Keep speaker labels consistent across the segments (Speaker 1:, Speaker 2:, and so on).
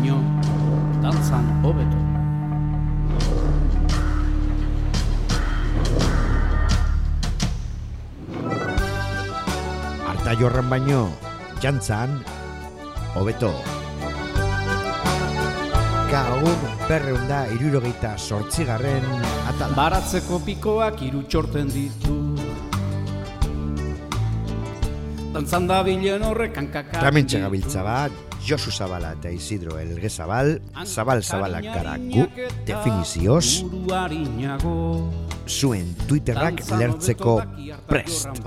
Speaker 1: baino, dantzan hobeto.
Speaker 2: Arta jorran baino, jantzan, hobeto. Gaur berreunda irurogeita sortzigarren atal.
Speaker 1: Baratzeko pikoak hiru txorten ditu. Dantzan da bilen horrek hankaka.
Speaker 2: Ramentxe gabiltza bat, Josu Zabala eta Isidro Elge Zabal, Zabal Zabalak gara gu, definizioz, zuen Twitterrak lertzeko prest.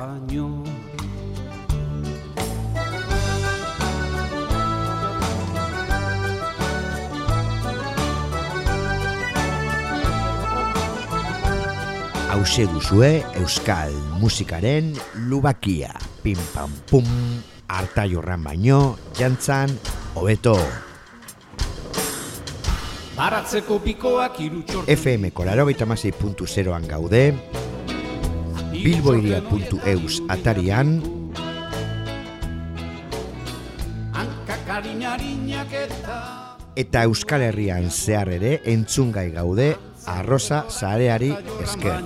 Speaker 2: Hauze duzue Euskal musikaren lubakia. Pim pam pum, harta jorran baino, jantzan, hobeto.
Speaker 1: Baratzeko pikoak hiru txorten
Speaker 2: FM kolaro zeroan gaude, bilboiria.eus atarian,
Speaker 1: eta
Speaker 2: Euskal Herrian zehar ere entzungai gaude arroza zareari esker.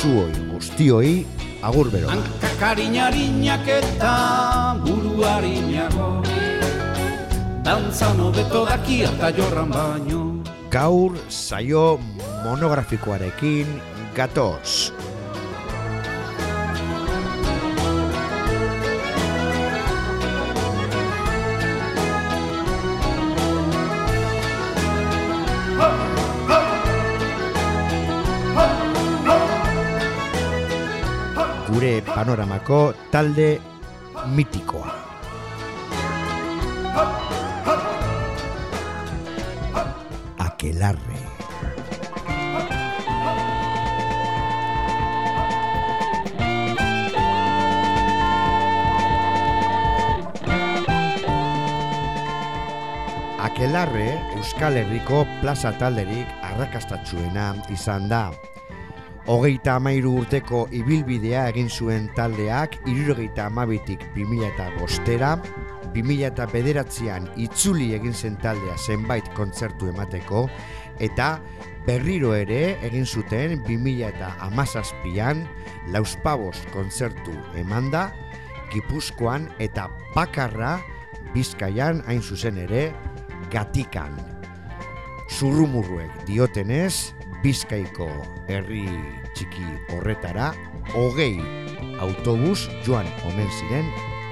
Speaker 2: Zuoi guztioi, agur bero.
Speaker 1: Hankakarinarinak eta buruarinago Dantzan hobeto daki eta jorran baino
Speaker 2: Gaur saio monografikoarekin gatoz. Gure panoramako talde mitikoa. Aquelarre Euskal Herriko plaza talderik arrakastatsuena izan da. Hogeita amairu urteko ibilbidea egin zuen taldeak irurogeita amabitik 2000 eta bostera, 2000 eta bederatzean itzuli egin zen taldea zenbait kontzertu emateko, eta berriro ere egin zuten 2000 eta amazazpian lauspabos kontzertu emanda, Gipuzkoan eta bakarra Bizkaian hain zuzen ere gatikan. Zurrumurruek diotenez, Bizkaiko herri txiki horretara, hogei autobus joan omen ziren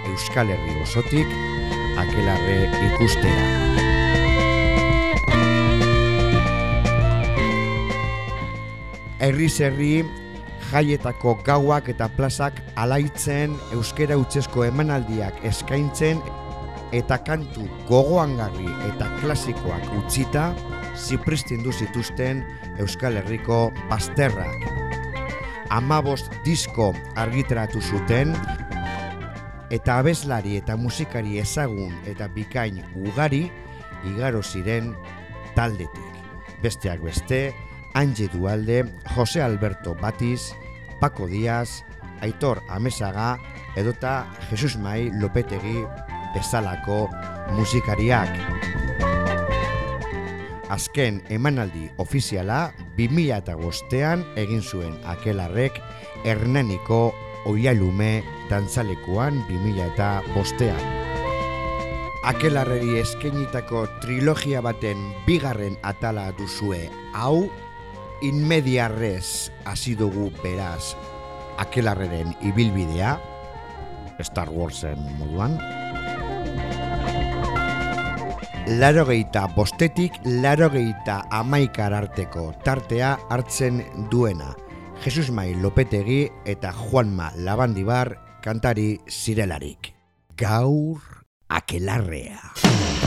Speaker 2: Euskal Herri osotik akelarre ikustera. Herriz herri jaietako gauak eta plazak alaitzen euskera utzesko emanaldiak eskaintzen eta kantu gogoangarri eta klasikoak utzita zipristindu zituzten Euskal Herriko bazterrak. Amabost disko argitaratu zuten eta abeslari eta musikari ezagun eta bikain ugari igaro ziren taldetik. Besteak beste, Ange Dualde, Jose Alberto Batiz, Paco Díaz, Aitor Amesaga edota Jesus Mai Lopetegi bezalako musikariak. Azken emanaldi ofiziala 2005ean egin zuen akelarrek Hernaniko Oialume dantzalekuan 2005ean. Akelarreri eskenitako trilogia baten bigarren atala duzue hau inmediarrez hasi dugu beraz akelarreren ibilbidea Star Warsen moduan larogeita bostetik larogeita amaikar arteko tartea hartzen duena. Jesus Mai Lopetegi eta Juanma Labandibar kantari zirelarik. Gaur akelarrea.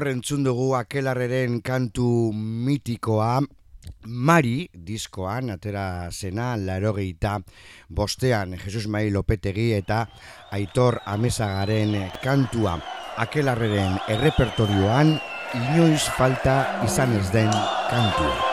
Speaker 1: Lehentzego entzun dugu akelarreren kantu mitikoa Mari diskoan atera zena larogeita bostean Jesus Mai Lopetegi eta Aitor Amesagaren kantua akelarreren errepertorioan inoiz falta izan ez den kantua.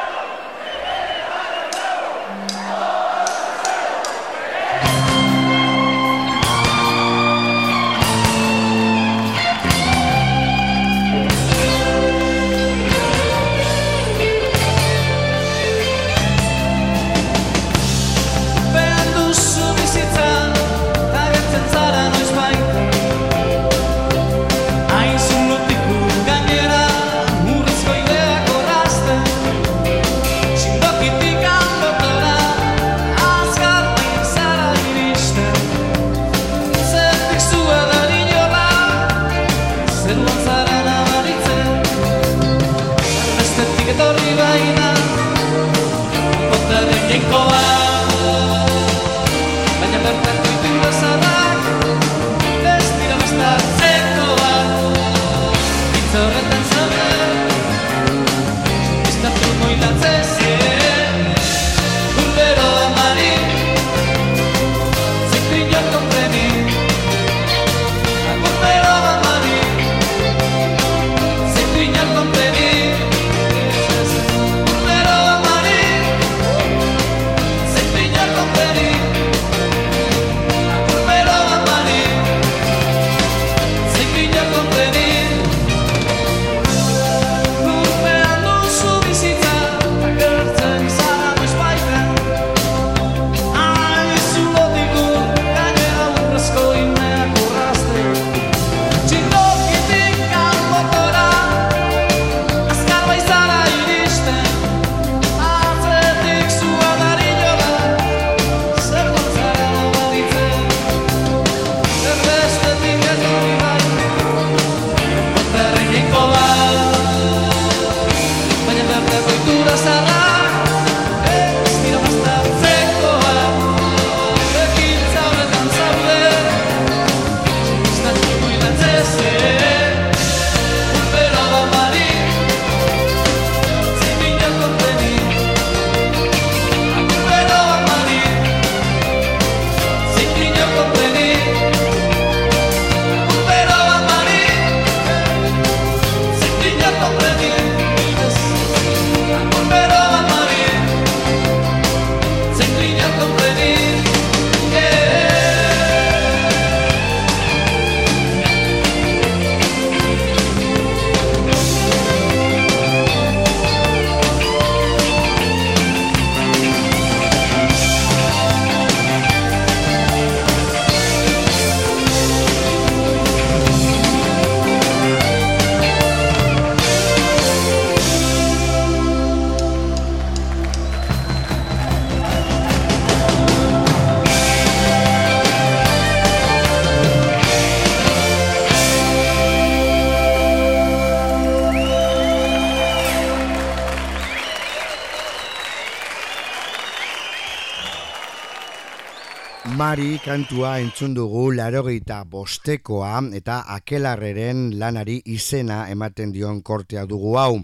Speaker 1: Mari kantua entzun dugu larogeita bostekoa eta akelarreren lanari izena ematen dion kortea dugu hau.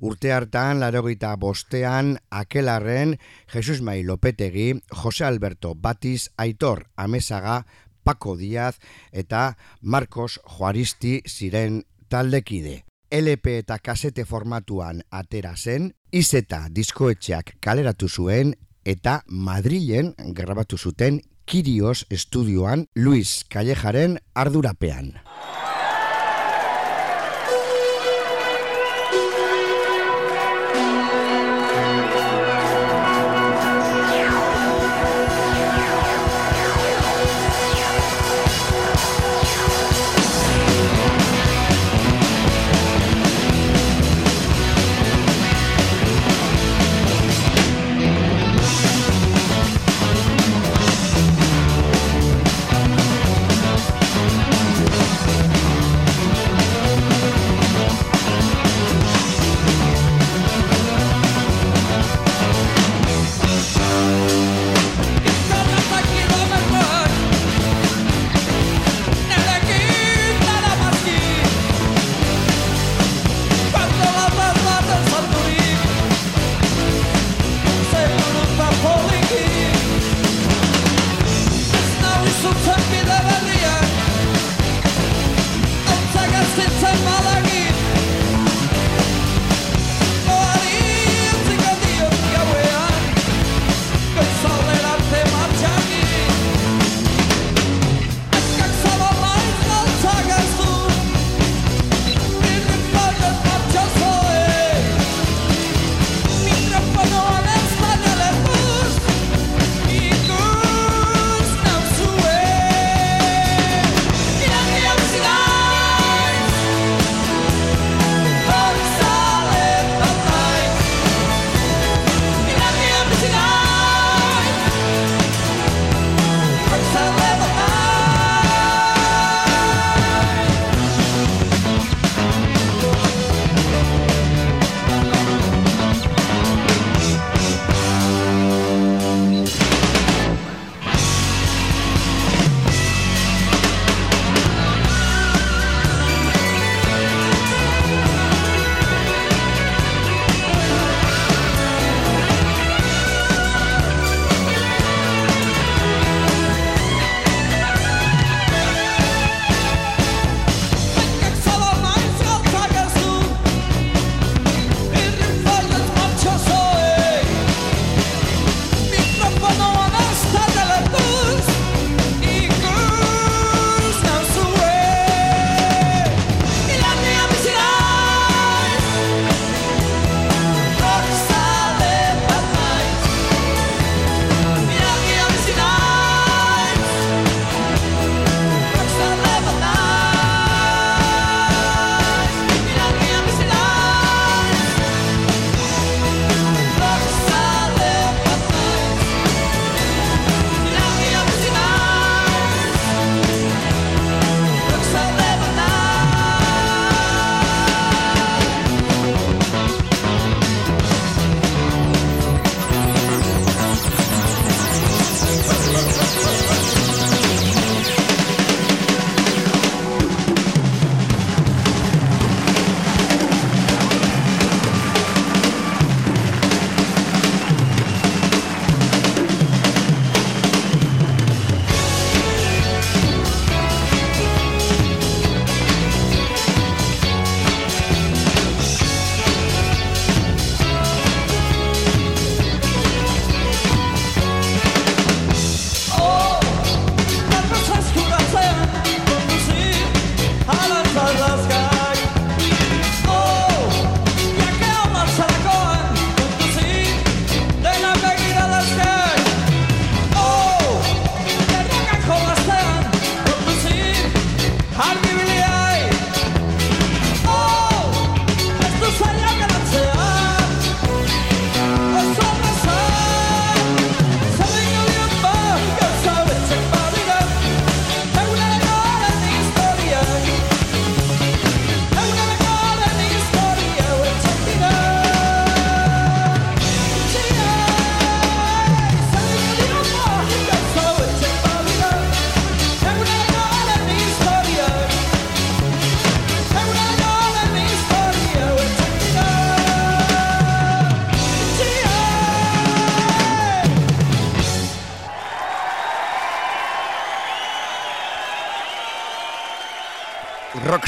Speaker 1: Urte hartan larogeita bostean akelarren Jesus Mai Lopetegi, Jose Alberto Batiz, Aitor Amesaga, Paco Díaz eta Marcos Juaristi ziren taldekide. LP eta kasete formatuan atera zen, izeta diskoetxeak kaleratu zuen eta Madrilen grabatu zuten Kirios estudioan Luis Callejaren ardurapean.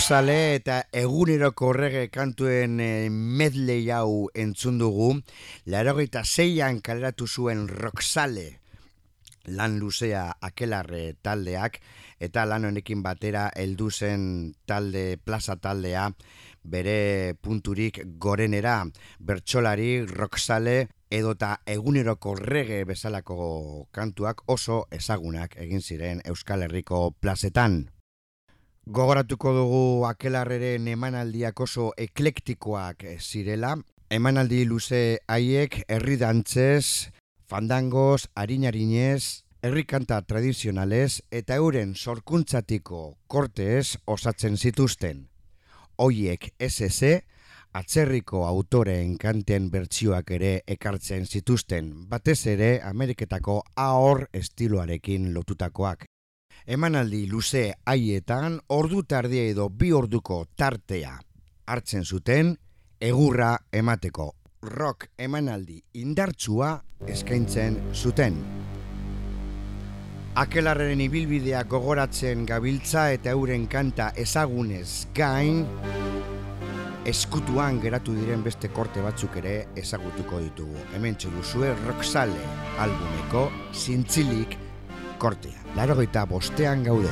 Speaker 2: Rocksale eta eguneroko errege kantuen e, medley hau entzun dugu, larogeita zeian kaleratu zuen rocksale lan luzea akelarre taldeak, eta lan honekin batera heldu zen talde plaza taldea bere punturik gorenera bertsolari rocksale edota eguneroko rege bezalako kantuak oso ezagunak egin ziren Euskal Herriko plazetan. Gogoratuko dugu akelarreren emanaldiak oso eklektikoak zirela, emanaldi luze haiek herri dantzez, fandangoz, harinarinez, herri kanta tradizionalez eta euren sorkuntzatiko kortez osatzen zituzten. Hoiek SS, atzerriko autoreen kanten bertsioak ere ekartzen zituzten, batez ere Ameriketako ahor estiloarekin lotutakoak. Emanaldi luze haietan ordu tardia edo bi orduko tartea hartzen zuten egurra emateko rock emanaldi indartsua eskaintzen zuten. Akelarren ibilbidea gogoratzen gabiltza eta euren kanta ezagunez gain eskutuan geratu diren beste korte batzuk ere ezagutuko ditugu. Hemen txeduzue Roxale albumeko zintzilik kortea. Laro bostean gaude.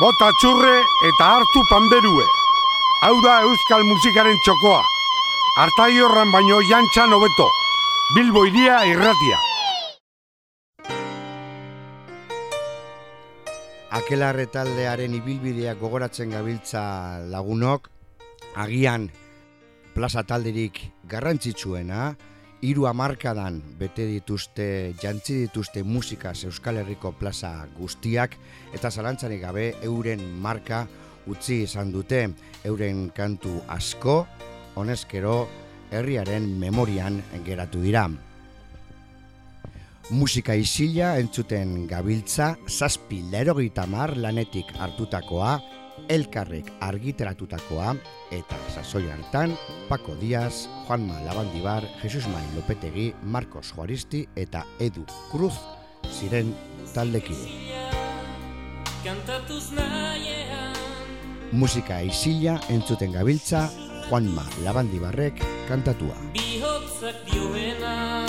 Speaker 3: Bota txurre eta hartu panderue. Hau da euskal musikaren txokoa. Artai horran baino jantxan hobeto. Bilbo iria irratia.
Speaker 2: Akelarre taldearen ibilbidea gogoratzen gabiltza lagunok, agian plaza talderik garrantzitsuena, hiru hamarkadan bete dituzte, jantzi dituzte musikaz Euskal Herriko plaza guztiak, eta zalantzarik gabe euren marka utzi izan dute, euren kantu asko, honezkero herriaren memorian geratu dira. Musika isila entzuten gabiltza, zazpi lerogita mar lanetik hartutakoa, elkarrek argiteratutakoa, eta sasoi hartan, Paco Díaz, Juanma Labandibar, Jesus Mai Lopetegi, Marcos Juaristi eta Edu Cruz ziren taldekide. Musika isila entzuten gabiltza, Juanma Labandibarrek kantatua.
Speaker 4: bihotzak dioena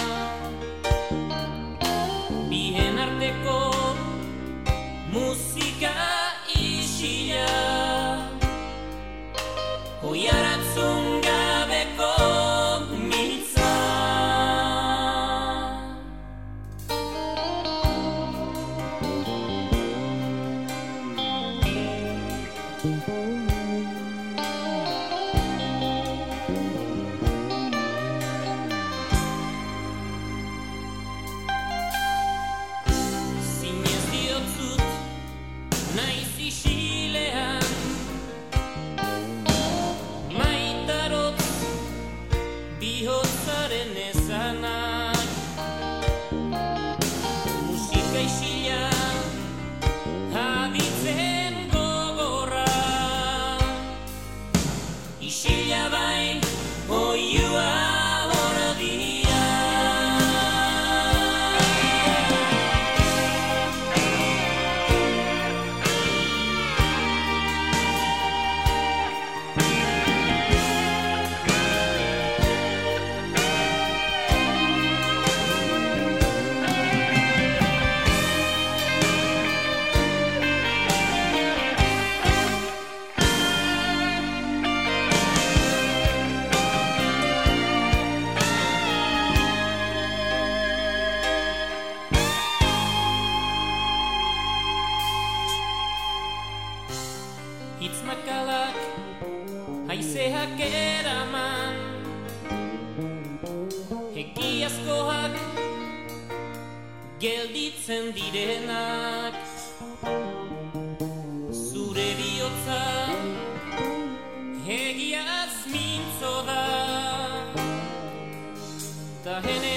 Speaker 4: the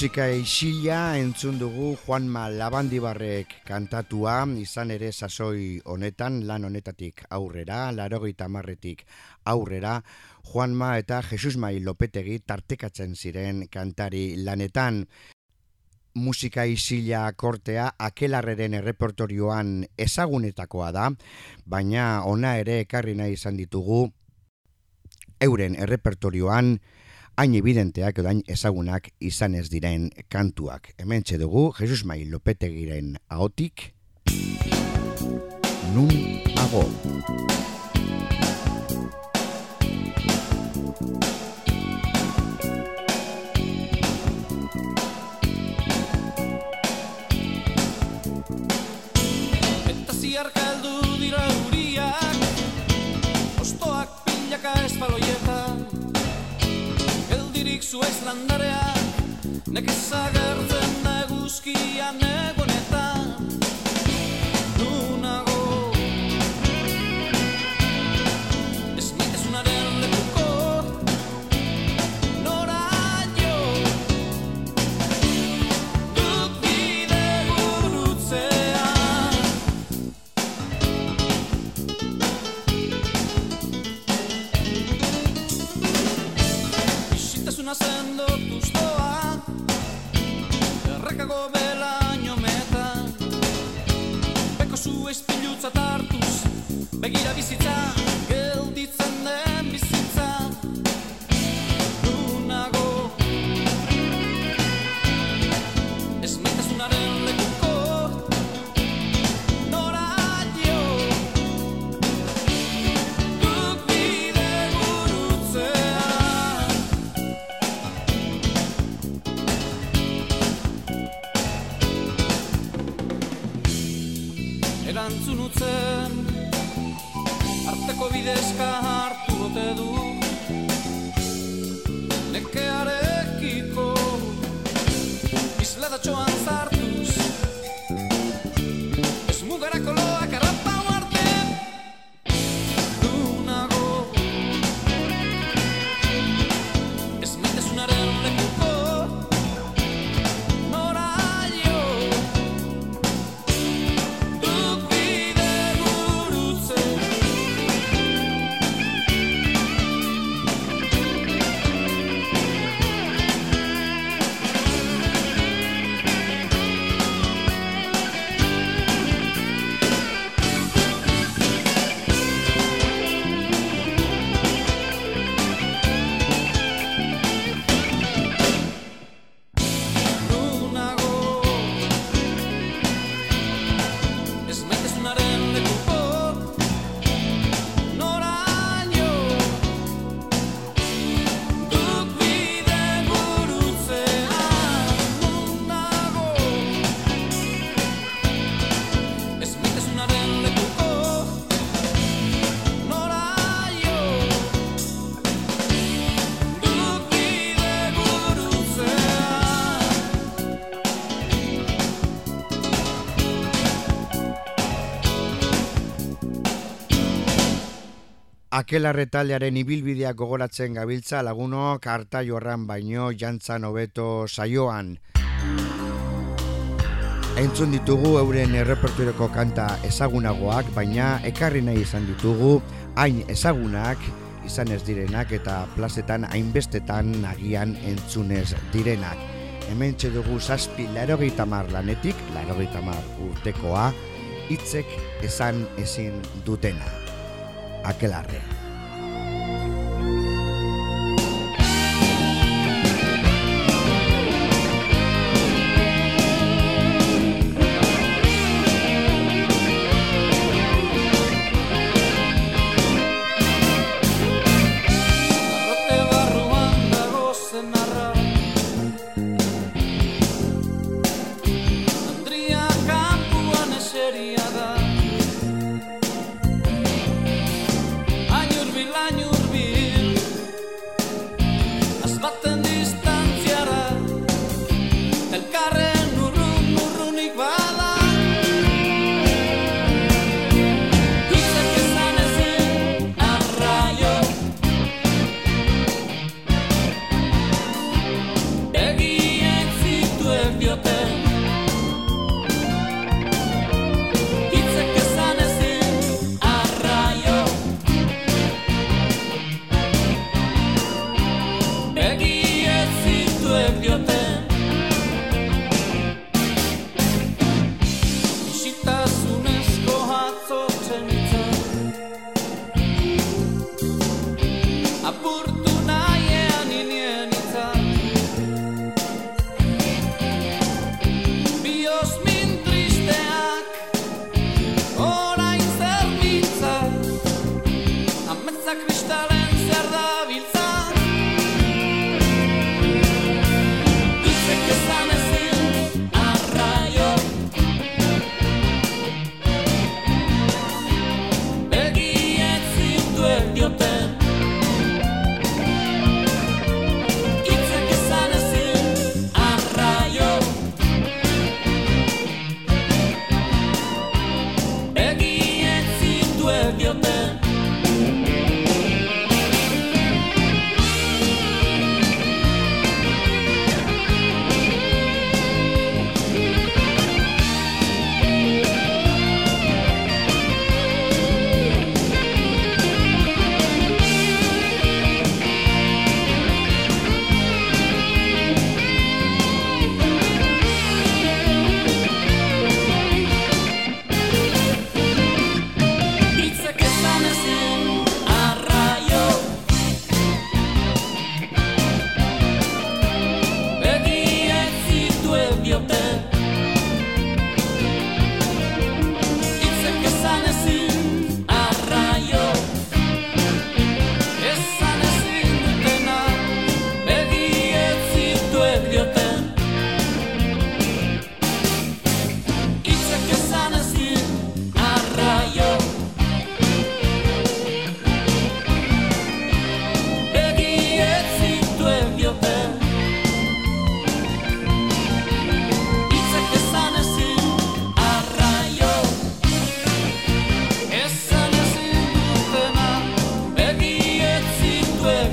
Speaker 4: Musika isila
Speaker 2: entzun dugu Juanma Labandibarrek kantatua, izan ere sasoi honetan, lan honetatik aurrera, larogeita marretik aurrera, Juanma eta Jesus Mai Lopetegi tartekatzen ziren kantari lanetan. Musika isila kortea akelarreren errepertorioan ezagunetakoa da, baina ona ere ekarri nahi izan ditugu euren errepertorioan hain evidenteak edo hain ezagunak izan ez diren kantuak. Hemen dugu Jesus Mai Lopetegiren ahotik Nun ago.
Speaker 1: Geldirik zuez landareak Nekez agertzen da eguzkian
Speaker 2: Akelarre taldearen ibilbideak gogoratzen gabiltza lagunok harta jorran baino jantzan hobeto saioan. Entzun ditugu euren errepertorioko kanta ezagunagoak, baina ekarri nahi izan ditugu hain ezagunak izan ez direnak eta plazetan hainbestetan agian entzunez direnak. Hemen dugu zazpi larogeita mar lanetik, larogeita mar urtekoa, hitzek esan ezin dutena. Akelarre.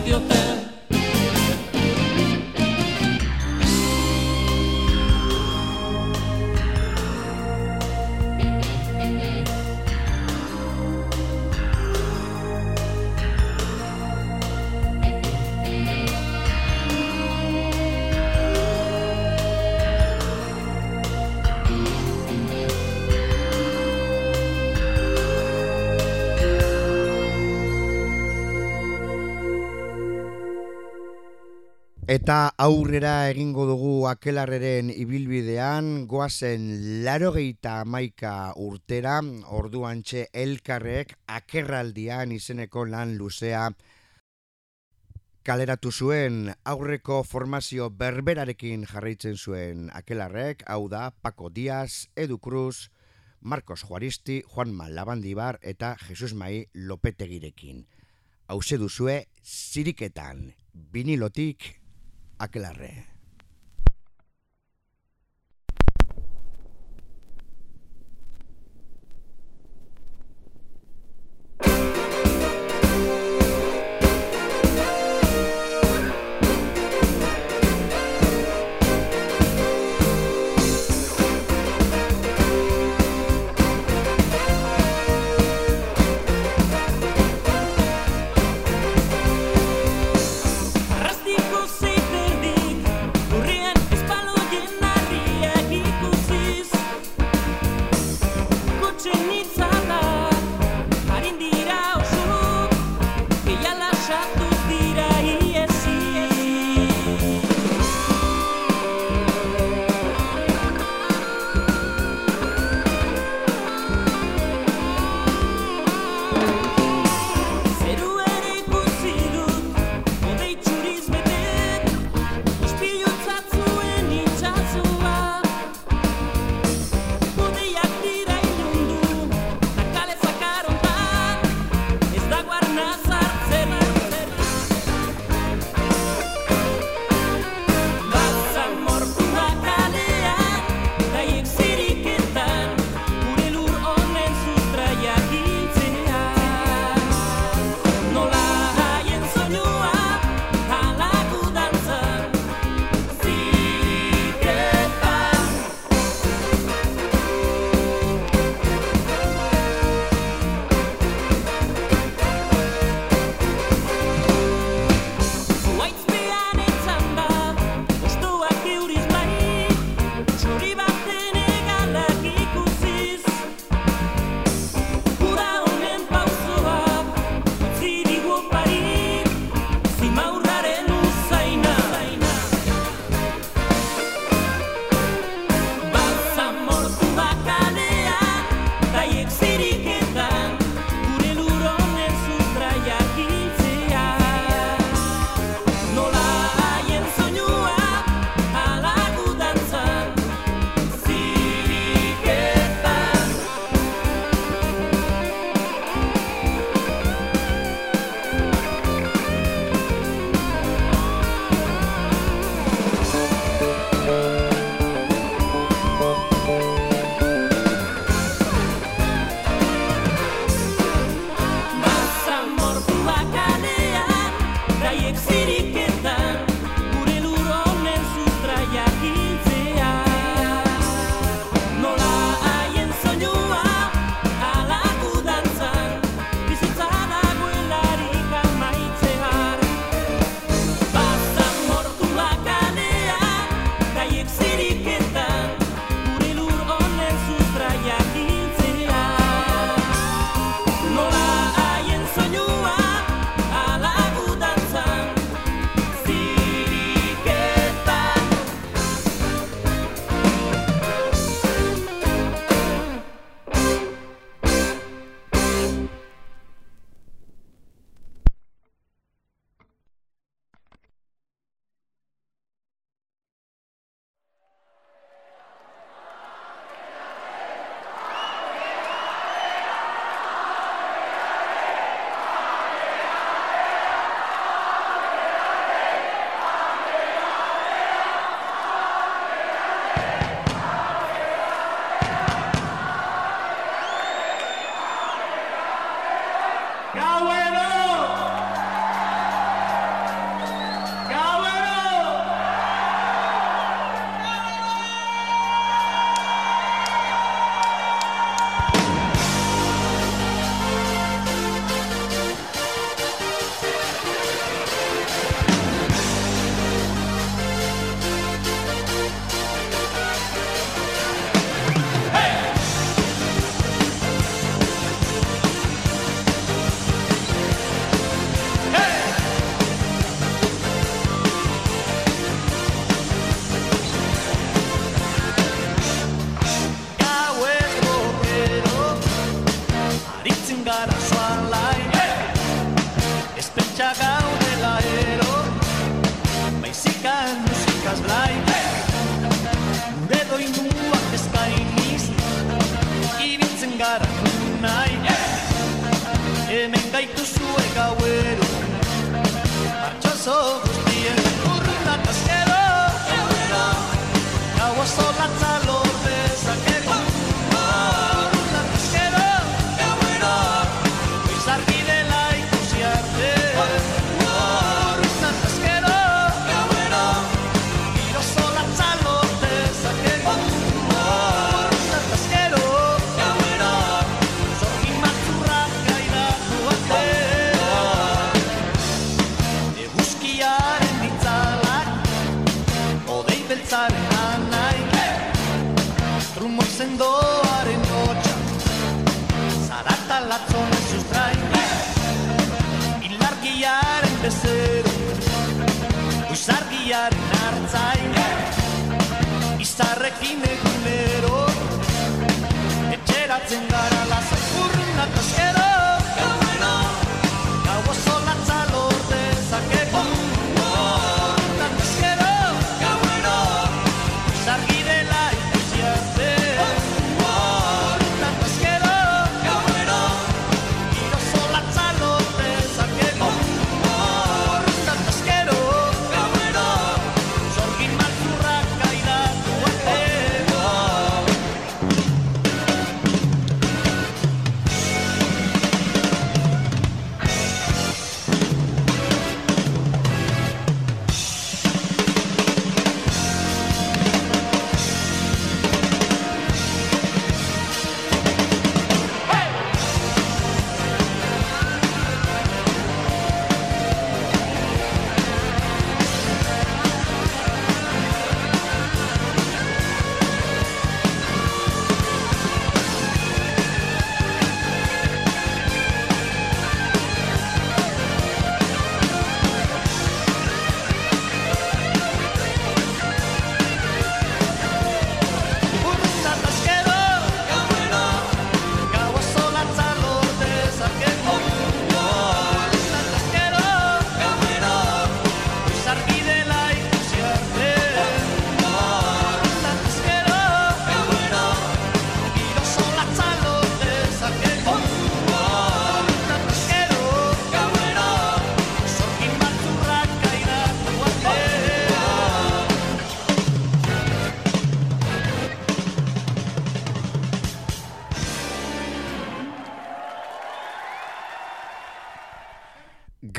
Speaker 1: idiota
Speaker 2: Eta aurrera egingo dugu akelarreren ibilbidean, goazen larogeita amaika urtera, orduan txe elkarrek akerraldian izeneko lan luzea kaleratu zuen aurreko formazio berberarekin jarraitzen zuen akelarrek, hau da Paco Díaz, Edu Cruz, Marcos Juaristi, Juanma Labandibar eta Jesus Mai Lopetegirekin. Hauze duzue, ziriketan, binilotik, akelarre.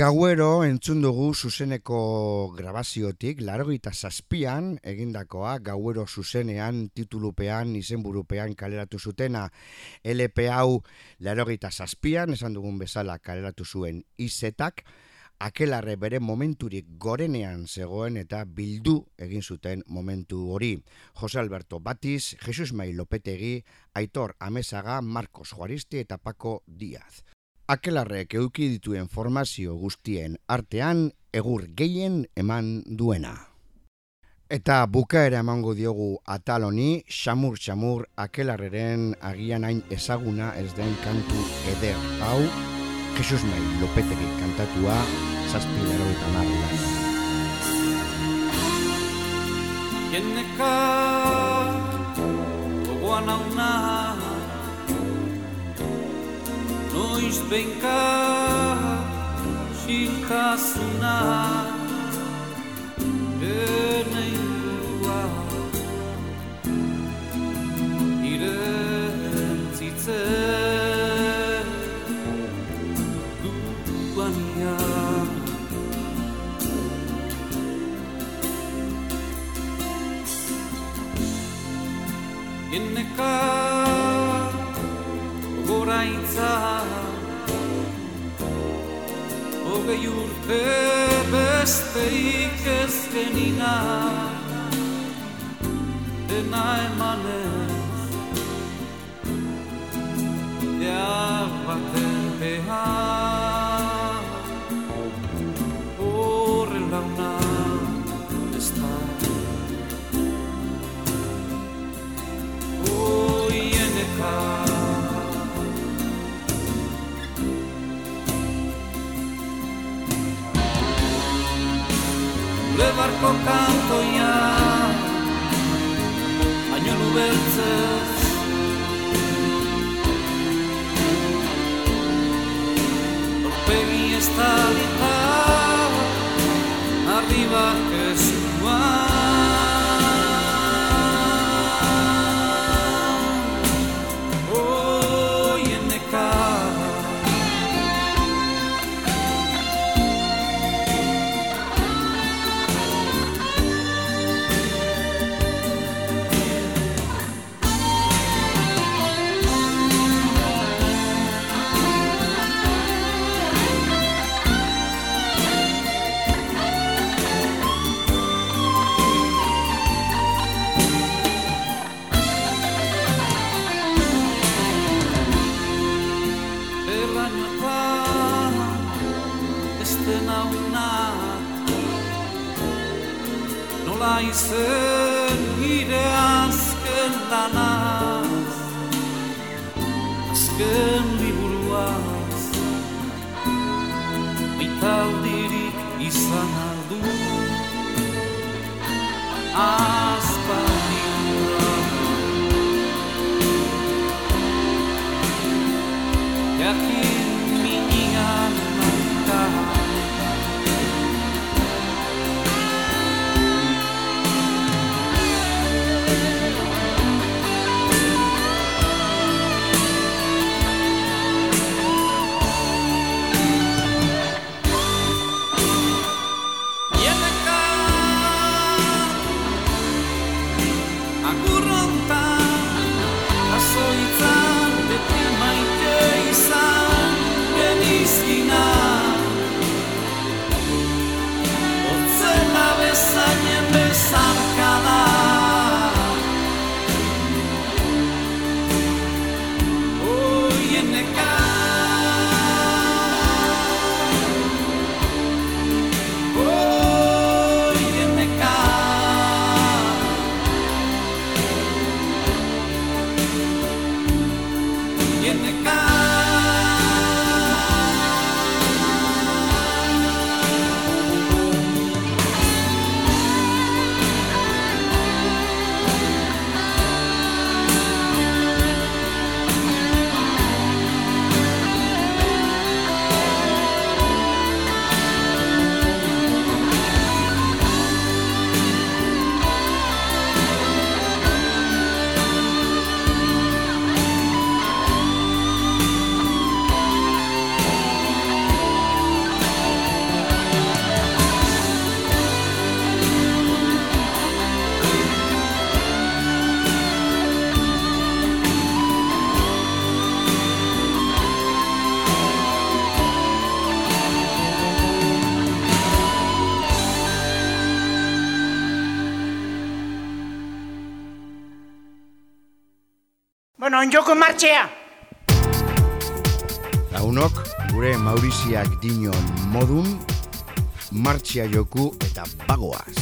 Speaker 5: Gauero
Speaker 2: entzun dugu zuzeneko grabaziotik, larogita zazpian egindakoa, gauero zuzenean, titulupean, izenburupean kaleratu zutena. LP hau larogita zazpian, esan dugun bezala kaleratu zuen izetak, akelarre bere momenturik gorenean zegoen eta bildu egin zuten momentu hori. Jose Alberto Batiz, Jesus Mai Lopetegi, Aitor Amesaga, Marcos Juaristi eta Paco Díaz. Akelarrek euki dituen formazio guztien artean egur gehien eman duena. Eta bukaera emango diogu atal honi, xamur xamur akelarreren agian hain ezaguna ez den kantu eder hau, Jesus Mai Lopetegi kantatua, zazpi lero eta marrilan.
Speaker 1: Jenneka gogoan hauna Noiz benka xiltasuna Ene ingurua Irentzitzen duanian Inneka goraintza Hogei urte besteik ez genina Dena emanez Behar baten behar Horrela una ez da Oieneka Zure barko kantoia Baino nubertzez Orpegi estalita Arriba
Speaker 6: onjoko martxea!
Speaker 2: Launok, gure Mauriziak dinon modun, martxia joku eta bagoaz.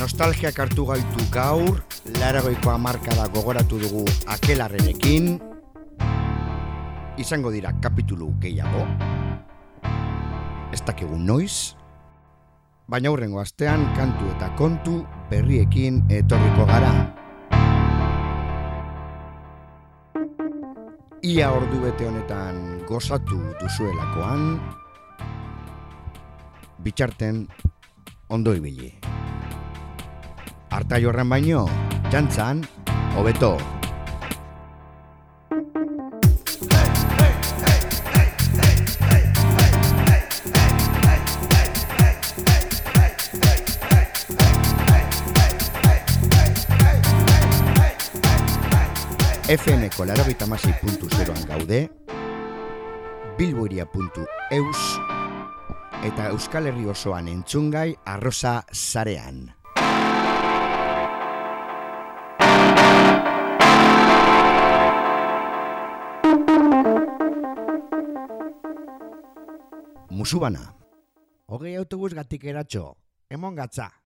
Speaker 2: Nostalgiak hartu gaitu gaur, laragoiko amarkada gogoratu dugu akelarrenekin, izango dira kapitulu gehiago, ez dakigu noiz, baina hurrengo astean kantu eta kontu berriekin etorriko gara. Ia ordu bete honetan gozatu duzuelakoan, bitxarten ondo ibili. Arta jorran baino, jantzan, hobeto. FMko larogita puntu zeroan gaude, bilboiria.eus eta Euskal Herri osoan entzungai arroza zarean. Musubana. Hogei autobus gatik eratxo, emon gatza.